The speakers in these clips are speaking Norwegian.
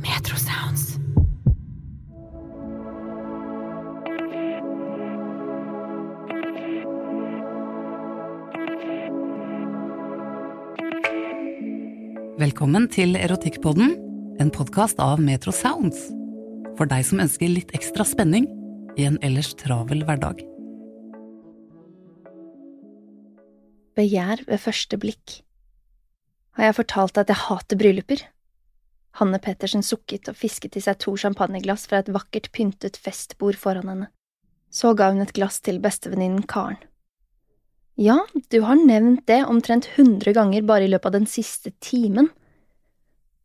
slash Metro Sounds. Velkommen til Erotikkpodden, en podkast av Metro Sounds. For deg som ønsker litt ekstra spenning i en ellers travel hverdag. Begjær ved første blikk. Har jeg fortalt deg at jeg hater brylluper? Hanne Pettersen sukket og fisket i seg to champagneglass fra et vakkert pyntet festbord foran henne. Så ga hun et glass til bestevenninnen Karen. Ja, du har nevnt det omtrent hundre ganger bare i løpet av den siste timen.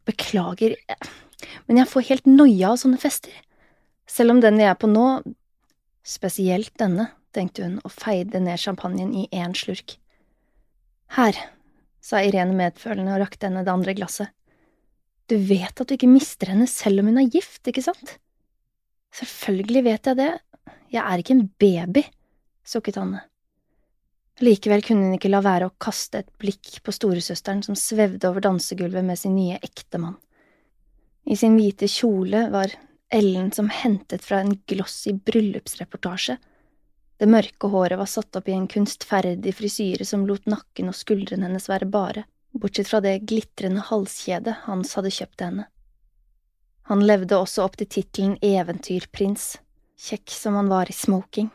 Beklager, men jeg får helt noia av sånne fester. Selv om den jeg er på nå, spesielt denne, tenkte hun og feide ned champagnen i én slurk. Her, sa Irene medfølende og rakte henne det andre glasset. Du vet at du ikke mister henne selv om hun er gift, ikke sant? Selvfølgelig vet jeg det, jeg er ikke en baby, sukket Hanne. Likevel kunne hun ikke la være å kaste et blikk på storesøsteren som svevde over dansegulvet med sin nye ektemann. I sin hvite kjole var Ellen som hentet fra en glossy bryllupsreportasje. Det mørke håret var satt opp i en kunstferdig frisyre som lot nakken og skuldrene hennes være bare, bortsett fra det glitrende halskjedet Hans hadde kjøpt henne. Han levde også opp til tittelen Eventyrprins, kjekk som han var i smoking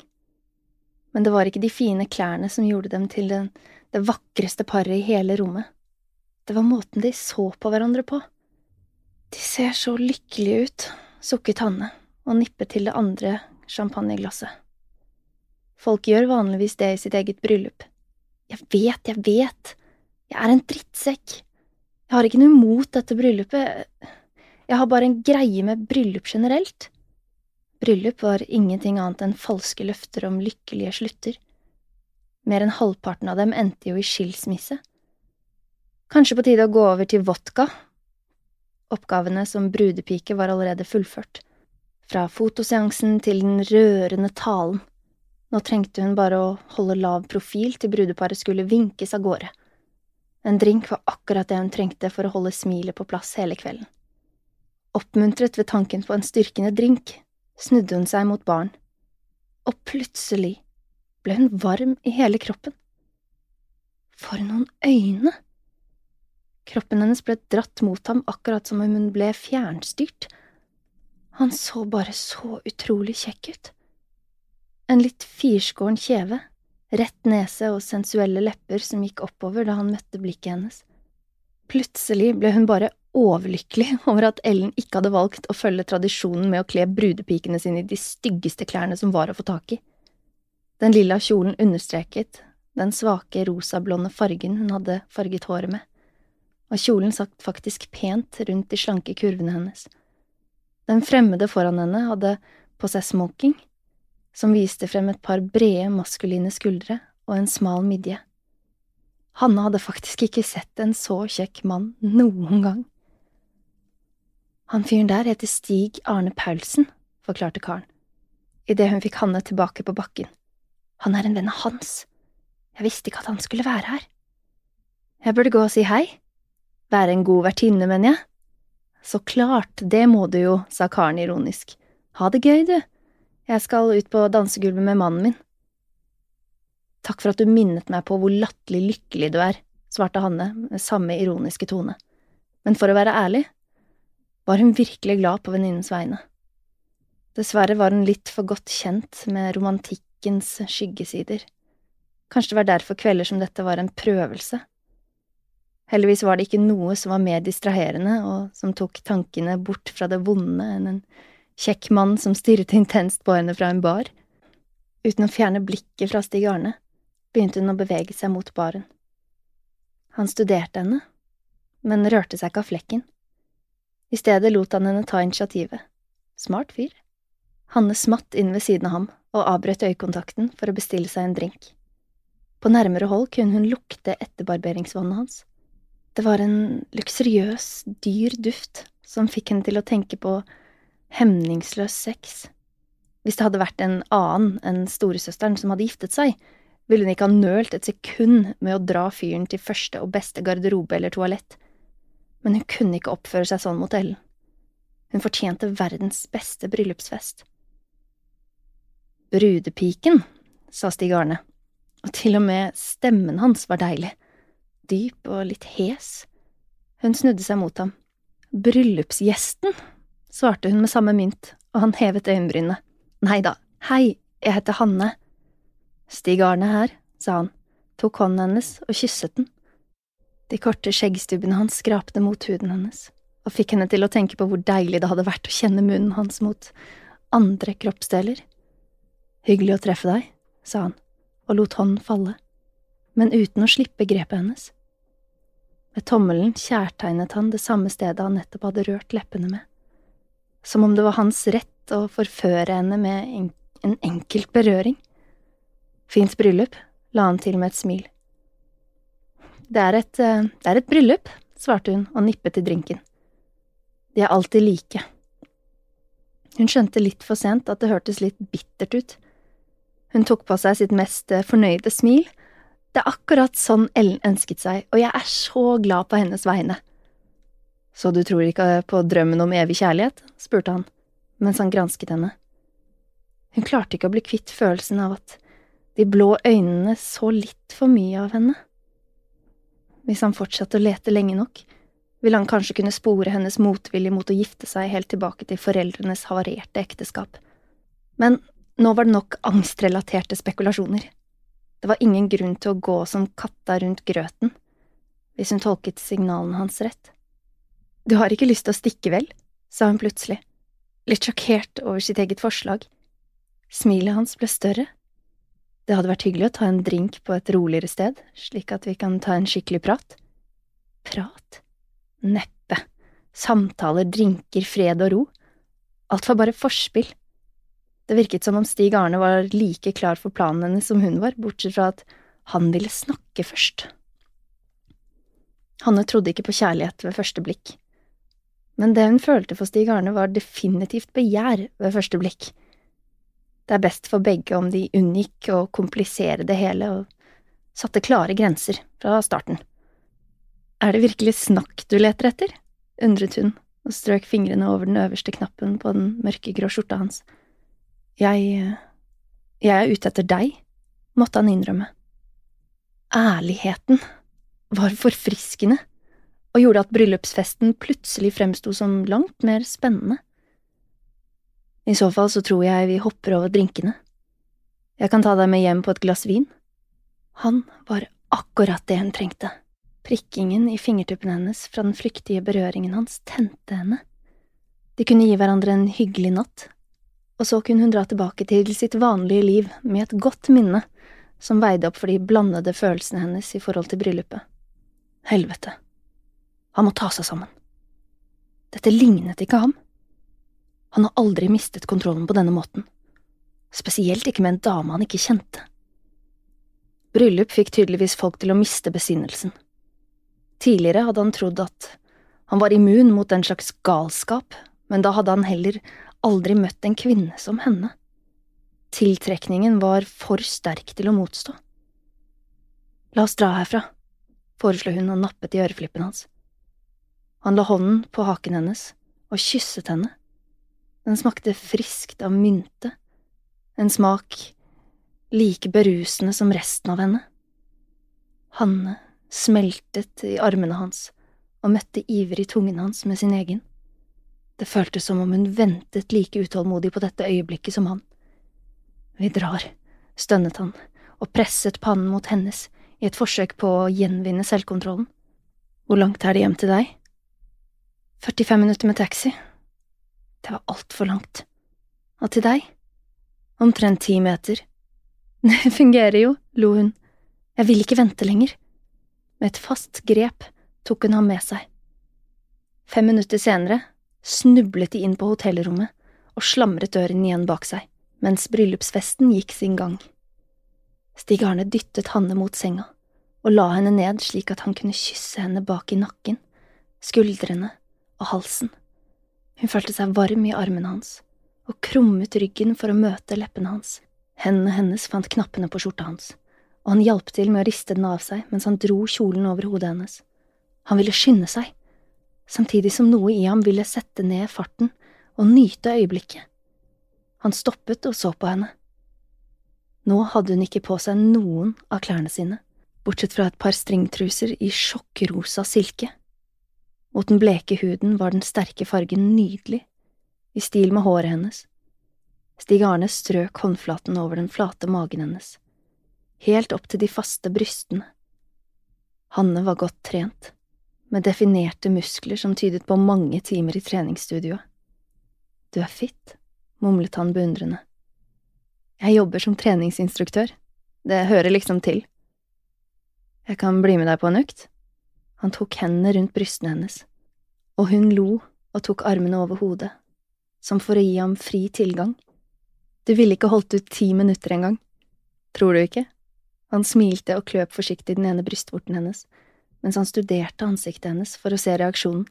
men det var ikke de fine klærne som gjorde dem til den, det vakreste paret i hele rommet. Det var måten de så på hverandre på. De ser så lykkelige ut, sukket Hanne og nippet til det andre champagneglasset. Folk gjør vanligvis det i sitt eget bryllup. Jeg vet, jeg vet, jeg er en drittsekk. Jeg har ikke noe imot dette bryllupet, jeg har bare en greie med bryllup generelt. Bryllup var ingenting annet enn falske løfter om lykkelige slutter. Mer enn halvparten av dem endte jo i skilsmisse. Kanskje på tide å gå over til vodka? Oppgavene som brudepike var allerede fullført. Fra fotoseansen til den rørende talen. Nå trengte hun bare å holde lav profil til brudeparet skulle vinkes av gårde. En drink var akkurat det hun trengte for å holde smilet på plass hele kvelden. Oppmuntret ved tanken på en styrkende drink snudde hun seg mot baren, og plutselig ble hun varm i hele kroppen. For noen øyne! Kroppen hennes ble dratt mot ham akkurat som om hun ble fjernstyrt. Han så bare så utrolig kjekk ut. En litt firskåren kjeve, rett nese og sensuelle lepper som gikk oppover da han møtte blikket hennes. Plutselig ble hun bare overlykkelig over at Ellen ikke hadde valgt å følge tradisjonen med å kle brudepikene sine i de styggeste klærne som var å få tak i. Den lilla kjolen understreket den svake rosablonde fargen hun hadde farget håret med, og kjolen satt faktisk pent rundt de slanke kurvene hennes. Den fremmede foran henne hadde på seg smoking, som viste frem et par brede, maskuline skuldre og en smal midje. Hanne hadde faktisk ikke sett en så kjekk mann noen gang. Han fyren der heter Stig Arne Paulsen, forklarte karen, idet hun fikk Hanne tilbake på bakken. Han er en venn av hans. Jeg visste ikke at han skulle være her. Jeg burde gå og si hei. Være en god vertinne, mener jeg. Så klart, det må du jo, sa karen ironisk. Ha det gøy, du. Jeg skal ut på dansegulvet med mannen min. Takk for at du minnet meg på hvor latterlig lykkelig du er, svarte Hanne med samme ironiske tone, men for å være ærlig var hun virkelig glad på venninnens vegne. Dessverre var hun litt for godt kjent med romantikkens skyggesider. Kanskje det var derfor kvelder som dette var en prøvelse. Heldigvis var det ikke noe som var mer distraherende og som tok tankene bort fra det vonde enn en kjekk mann som stirret intenst på henne fra en bar. Uten å fjerne blikket fra Stig Arne begynte hun å bevege seg mot baren. Han studerte henne, men rørte seg ikke av flekken. I stedet lot han henne ta initiativet. Smart fyr. Hanne smatt inn ved siden av ham og avbrøt øyekontakten for å bestille seg en drink. På nærmere hold kunne hun lukte etterbarberingsvannet hans. Det var en luksuriøs, dyr duft som fikk henne til å tenke på hemningsløs sex. Hvis det hadde vært en annen enn storesøsteren som hadde giftet seg, ville hun ikke ha nølt et sekund med å dra fyren til første og beste garderobe eller toalett, men hun kunne ikke oppføre seg sånn mot Ellen. Hun fortjente verdens beste bryllupsfest. Brudepiken, sa Stig Arne, og til og med stemmen hans var deilig, dyp og litt hes. Hun snudde seg mot ham. Bryllupsgjesten, svarte hun med samme mynt, og han hevet øyenbrynene. Nei da, hei, jeg heter Hanne. Stig Arne her, sa han, tok hånden hennes og kysset den. De korte skjeggstubbene hans skrapte mot huden hennes, og fikk henne til å tenke på hvor deilig det hadde vært å kjenne munnen hans mot andre kroppsdeler. Hyggelig å treffe deg, sa han, og lot hånden falle, men uten å slippe grepet hennes. Med tommelen kjærtegnet han det samme stedet han nettopp hadde rørt leppene med, som om det var hans rett å forføre henne med en enkelt berøring. Fint bryllup, la han til med et smil. Det er et, eh, det er et bryllup, svarte hun og nippet til drinken. De er alltid like. Hun skjønte litt for sent at det hørtes litt bittert ut. Hun tok på seg sitt mest eh, fornøyde smil. Det er akkurat sånn Ellen ønsket seg, og jeg er så glad på hennes vegne. Så du tror ikke på drømmen om evig kjærlighet? spurte han, mens han gransket henne. Hun klarte ikke å bli kvitt følelsen av at de blå øynene så litt for mye av henne. Hvis han fortsatte å lete lenge nok, ville han kanskje kunne spore hennes motvilje mot å gifte seg helt tilbake til foreldrenes havarerte ekteskap. Men nå var det nok angstrelaterte spekulasjoner. Det var ingen grunn til å gå som katta rundt grøten, hvis hun tolket signalene hans rett. Du har ikke lyst til å stikke, vel? sa hun plutselig, litt sjokkert over sitt eget forslag. Smilet hans ble større. Det hadde vært hyggelig å ta en drink på et roligere sted, slik at vi kan ta en skikkelig prat. Prat? Neppe. Samtaler, drinker, fred og ro. Alt var bare forspill. Det virket som om Stig Arne var like klar for planen hennes som hun var, bortsett fra at han ville snakke først. Hanne trodde ikke på kjærlighet ved første blikk, men det hun følte for Stig Arne var definitivt begjær ved første blikk. Det er best for begge om de unngikk å komplisere det hele og satte klare grenser fra starten. Er det virkelig snakk du leter etter? undret hun og strøk fingrene over den øverste knappen på den mørkegrå skjorta hans. Jeg… jeg er ute etter deg, måtte han innrømme. Ærligheten var forfriskende og gjorde at bryllupsfesten plutselig fremsto som langt mer spennende. I så fall så tror jeg vi hopper over drinkene. Jeg kan ta deg med hjem på et glass vin. Han var akkurat det hun trengte. Prikkingen i fingertuppene hennes fra den flyktige berøringen hans tente henne. De kunne gi hverandre en hyggelig natt, og så kunne hun dra tilbake til sitt vanlige liv med et godt minne som veide opp for de blandede følelsene hennes i forhold til bryllupet. Helvete. Han må ta seg sammen. Dette lignet ikke ham. Han har aldri mistet kontrollen på denne måten, spesielt ikke med en dame han ikke kjente. Bryllup fikk tydeligvis folk til å miste besinnelsen. Tidligere hadde han trodd at han var immun mot den slags galskap, men da hadde han heller aldri møtt en kvinne som henne. Tiltrekningen var for sterk til å motstå. La oss dra herfra, foreslo hun og nappet i øreflippen hans. Han la hånden på haken hennes og kysset henne. Den smakte friskt av mynte, en smak like berusende som resten av henne. Hanne smeltet i armene hans og møtte ivrig tungen hans med sin egen. Det føltes som om hun ventet like utålmodig på dette øyeblikket som han. Vi drar, stønnet han og presset pannen mot hennes i et forsøk på å gjenvinne selvkontrollen. Hvor langt er det hjem til deg? 45 minutter med taxi. Det var altfor langt. Og til deg? Omtrent ti meter. Det fungerer jo, lo hun. Jeg vil ikke vente lenger. Med et fast grep tok hun ham med seg. Fem minutter senere snublet de inn på hotellrommet og slamret døren igjen bak seg, mens bryllupsfesten gikk sin gang. Stig Arne dyttet Hanne mot senga og la henne ned slik at han kunne kysse henne bak i nakken, skuldrene og halsen. Hun følte seg varm i armene hans og krummet ryggen for å møte leppene hans. Hendene hennes fant knappene på skjorta hans, og han hjalp til med å riste den av seg mens han dro kjolen over hodet hennes. Han ville skynde seg, samtidig som noe i ham ville sette ned farten og nyte øyeblikket. Han stoppet og så på henne. Nå hadde hun ikke på seg noen av klærne sine, bortsett fra et par stringtruser i sjokkrosa silke. Mot den bleke huden var den sterke fargen nydelig, i stil med håret hennes. Stig Arne strøk håndflaten over den flate magen hennes, helt opp til de faste brystene. Hanne var godt trent, med definerte muskler som tydet på mange timer i treningsstudioet. Du er fitt, mumlet han beundrende. Jeg jobber som treningsinstruktør, det hører liksom til. Jeg kan bli med deg på en økt? Han tok hendene rundt brystene hennes, og hun lo og tok armene over hodet, som for å gi ham fri tilgang. Du ville ikke holdt ut ti minutter engang. Tror du ikke? Han smilte og kløp forsiktig den ene brystvorten hennes, mens han studerte ansiktet hennes for å se reaksjonen.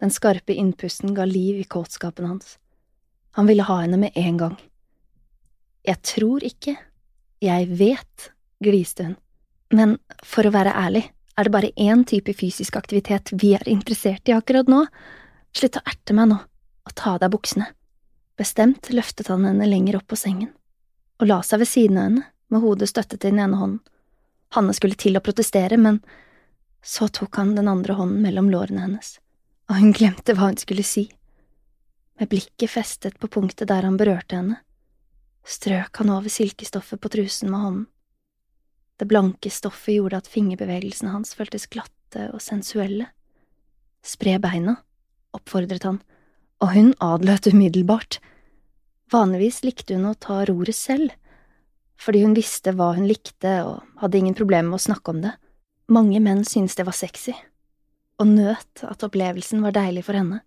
Den skarpe innpusten ga liv i kåtskapen hans. Han ville ha henne med en gang. Jeg tror ikke, jeg vet, gliste hun, men for å være ærlig, er det bare én type fysisk aktivitet vi er interessert i akkurat nå. Slutt å erte meg nå, og ta av deg buksene. Bestemt løftet han henne lenger opp på sengen, og la seg ved siden av henne, med hodet støttet i den ene hånden. Hanne skulle til å protestere, men så tok han den andre hånden mellom lårene hennes, og hun glemte hva hun skulle si. Med blikket festet på punktet der han berørte henne, strøk han over silkestoffet på trusen med hånden. Det blanke stoffet gjorde at fingerbevegelsene hans føltes glatte og sensuelle. Spre beina, oppfordret han, og hun adlød umiddelbart. Vanligvis likte hun å ta roret selv, fordi hun visste hva hun likte og hadde ingen problemer med å snakke om det. Mange menn syntes det var sexy, og nøt at opplevelsen var deilig for henne.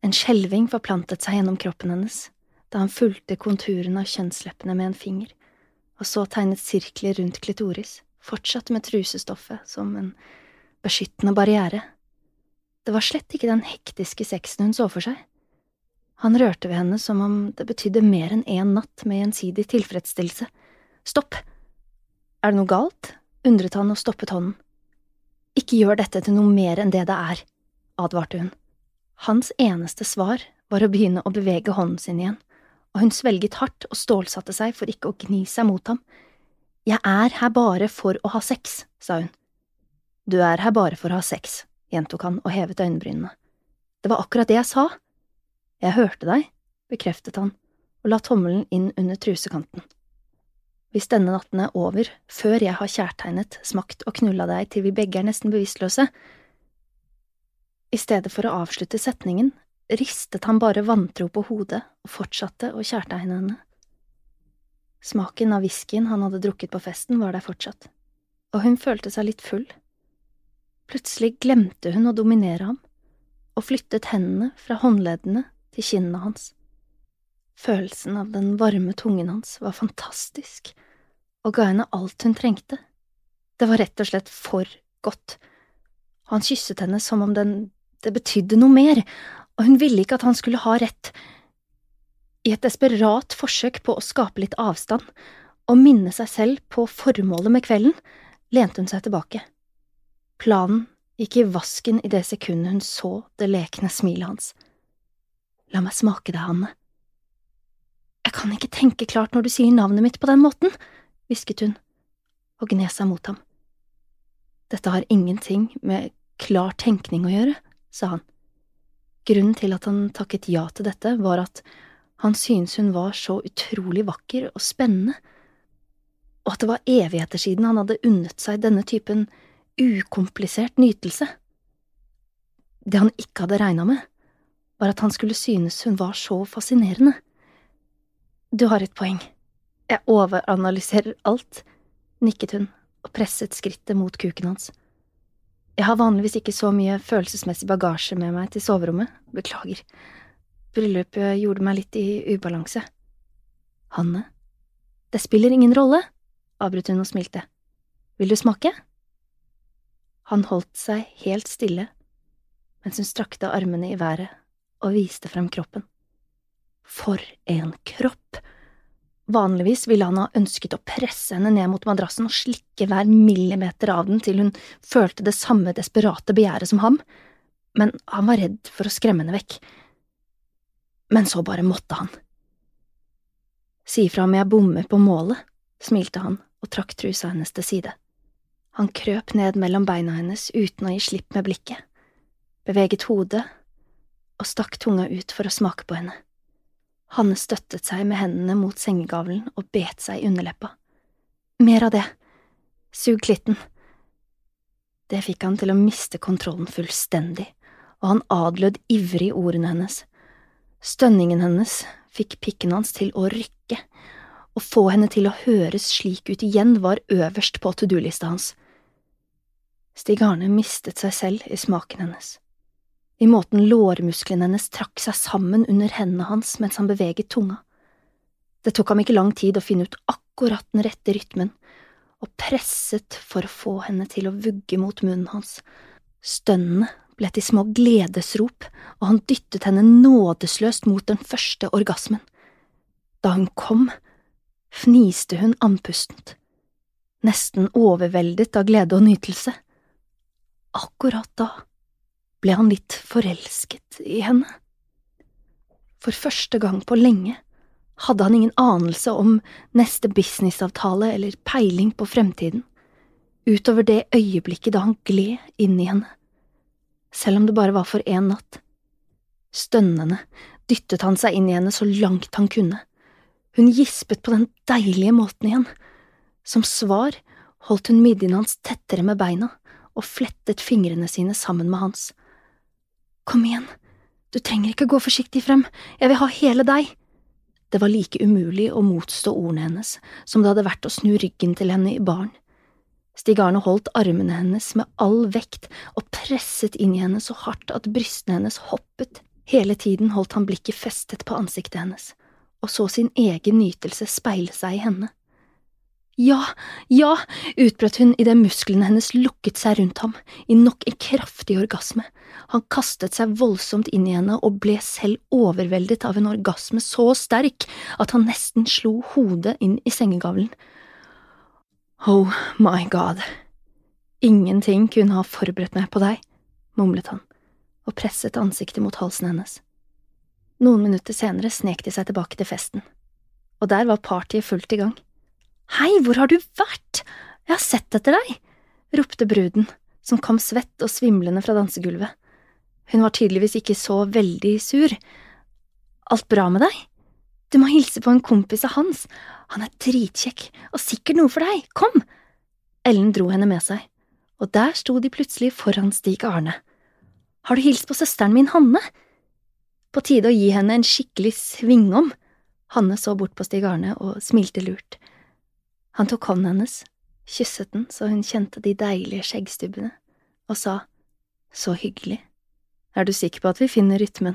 En skjelving forplantet seg gjennom kroppen hennes da han fulgte konturene av kjønnsleppene med en finger og så tegnet sirkler rundt klitoris, fortsatt med trusestoffet som en beskyttende barriere. Det var slett ikke den hektiske sexen hun så for seg. Han rørte ved henne som om det betydde mer enn én natt med gjensidig tilfredsstillelse. Stopp! Er det noe galt? undret han og stoppet hånden. Ikke gjør dette til noe mer enn det det er, advarte hun. Hans eneste svar var å begynne å bevege hånden sin igjen og hun svelget hardt og stålsatte seg for ikke å gni seg mot ham. Jeg er her bare for å ha sex, sa hun. Du er her bare for å ha sex, gjentok han og hevet øyenbrynene. Det var akkurat det jeg sa. Jeg hørte deg, bekreftet han og la tommelen inn under trusekanten. Hvis denne natten er over, før jeg har kjærtegnet, smakt og knulla deg til vi begge er nesten bevisstløse… I stedet for å avslutte setningen ristet han bare vantro på hodet og fortsatte å kjærtegne henne. Smaken av whiskyen han hadde drukket på festen, var der fortsatt, og hun følte seg litt full. Plutselig glemte hun å dominere ham, og flyttet hendene fra håndleddene til kinnene hans. Følelsen av den varme tungen hans var fantastisk, og ga henne alt hun trengte. Det var rett og slett for godt. Han kysset henne som om den, det betydde noe mer, og hun ville ikke at han skulle ha rett. I et desperat forsøk på å skape litt avstand og minne seg selv på formålet med kvelden, lente hun seg tilbake. Planen gikk i vasken i det sekundet hun så det lekne smilet hans. La meg smake det, Hanne. Jeg kan ikke tenke klart når du sier navnet mitt på den måten, hvisket hun og gned seg mot ham. Dette har ingenting med klar tenkning å gjøre, sa han. Grunnen til at han takket ja til dette, var at han syntes hun var så utrolig vakker og spennende, og at det var evigheter siden han hadde unnet seg denne typen ukomplisert nytelse. Det han ikke hadde regna med, var at han skulle synes hun var så fascinerende. Du har et poeng. Jeg overanalyserer alt, nikket hun og presset skrittet mot kuken hans. Jeg har vanligvis ikke så mye følelsesmessig bagasje med meg til soverommet, beklager. Bryllupet gjorde meg litt i ubalanse. Hanne, det spiller ingen rolle, avbrøt hun og smilte. Vil du smake? Han holdt seg helt stille mens hun strakte armene i været og viste frem kroppen. For en kropp! Vanligvis ville han ha ønsket å presse henne ned mot madrassen og slikke hver millimeter av den til hun følte det samme desperate begjæret som ham, men han var redd for å skremme henne vekk. Men så bare måtte han. Si ifra om jeg bommer på målet, smilte han og trakk trusa hennes til side. Han krøp ned mellom beina hennes uten å gi slipp med blikket, beveget hodet og stakk tunga ut for å smake på henne. Hanne støttet seg med hendene mot sengegavlen og bet seg i underleppa. Mer av det. Sug klitten. Det fikk han til å miste kontrollen fullstendig, og han adlød ivrig ordene hennes. Stønningen hennes fikk pikken hans til å rykke. Å få henne til å høres slik ut igjen var øverst på to do-lista hans. Stig Arne mistet seg selv i smaken hennes i måten lårmusklene hennes trakk seg sammen under hendene hans mens han beveget tunga. Det tok ham ikke lang tid å finne ut akkurat den rette rytmen, og presset for å få henne til å vugge mot munnen hans. Stønnene ble til små gledesrop, og han dyttet henne nådesløst mot den første orgasmen. Da hun kom, fniste hun andpustent, nesten overveldet av glede og nytelse. Akkurat da ble han litt forelsket i henne. For første gang på lenge hadde han ingen anelse om neste businessavtale eller peiling på fremtiden, utover det øyeblikket da han gled inn i henne, selv om det bare var for én natt. Stønnende dyttet han seg inn i henne så langt han kunne. Hun gispet på den deilige måten igjen. Som svar holdt hun midjen hans tettere med beina og flettet fingrene sine sammen med hans. Kom igjen, du trenger ikke gå forsiktig frem, jeg vil ha hele deg. Det var like umulig å motstå ordene hennes som det hadde vært å snu ryggen til henne i baren. Stig Arne holdt armene hennes med all vekt og presset inn i henne så hardt at brystene hennes hoppet. Hele tiden holdt han blikket festet på ansiktet hennes, og så sin egen nytelse speile seg i henne. Ja, ja, utbrøt hun idet musklene hennes lukket seg rundt ham i nok en kraftig orgasme. Han kastet seg voldsomt inn i henne og ble selv overveldet av en orgasme så sterk at han nesten slo hodet inn i sengegavlen. Oh my god, ingenting kunne ha forberedt meg på deg, mumlet han og presset ansiktet mot halsen hennes. Noen minutter senere snek de seg tilbake til festen, og der var partyet fullt i gang. Hei, hvor har du vært? Jeg har sett etter deg, ropte bruden, som kom svett og svimlende fra dansegulvet. Hun var tydeligvis ikke så veldig sur. Alt bra med deg? Du må hilse på en kompis av hans, han er dritkjekk og sikkert noe for deg, kom! Ellen dro henne med seg, og der sto de plutselig foran Stig Arne. Har du hilst på søsteren min, Hanne? På tide å gi henne en skikkelig svingom. Hanne så bort på Stig Arne og smilte lurt. Han tok hånden hennes, kysset den så hun kjente de deilige skjeggstubbene, og sa så hyggelig, er du sikker på at vi finner rytmen?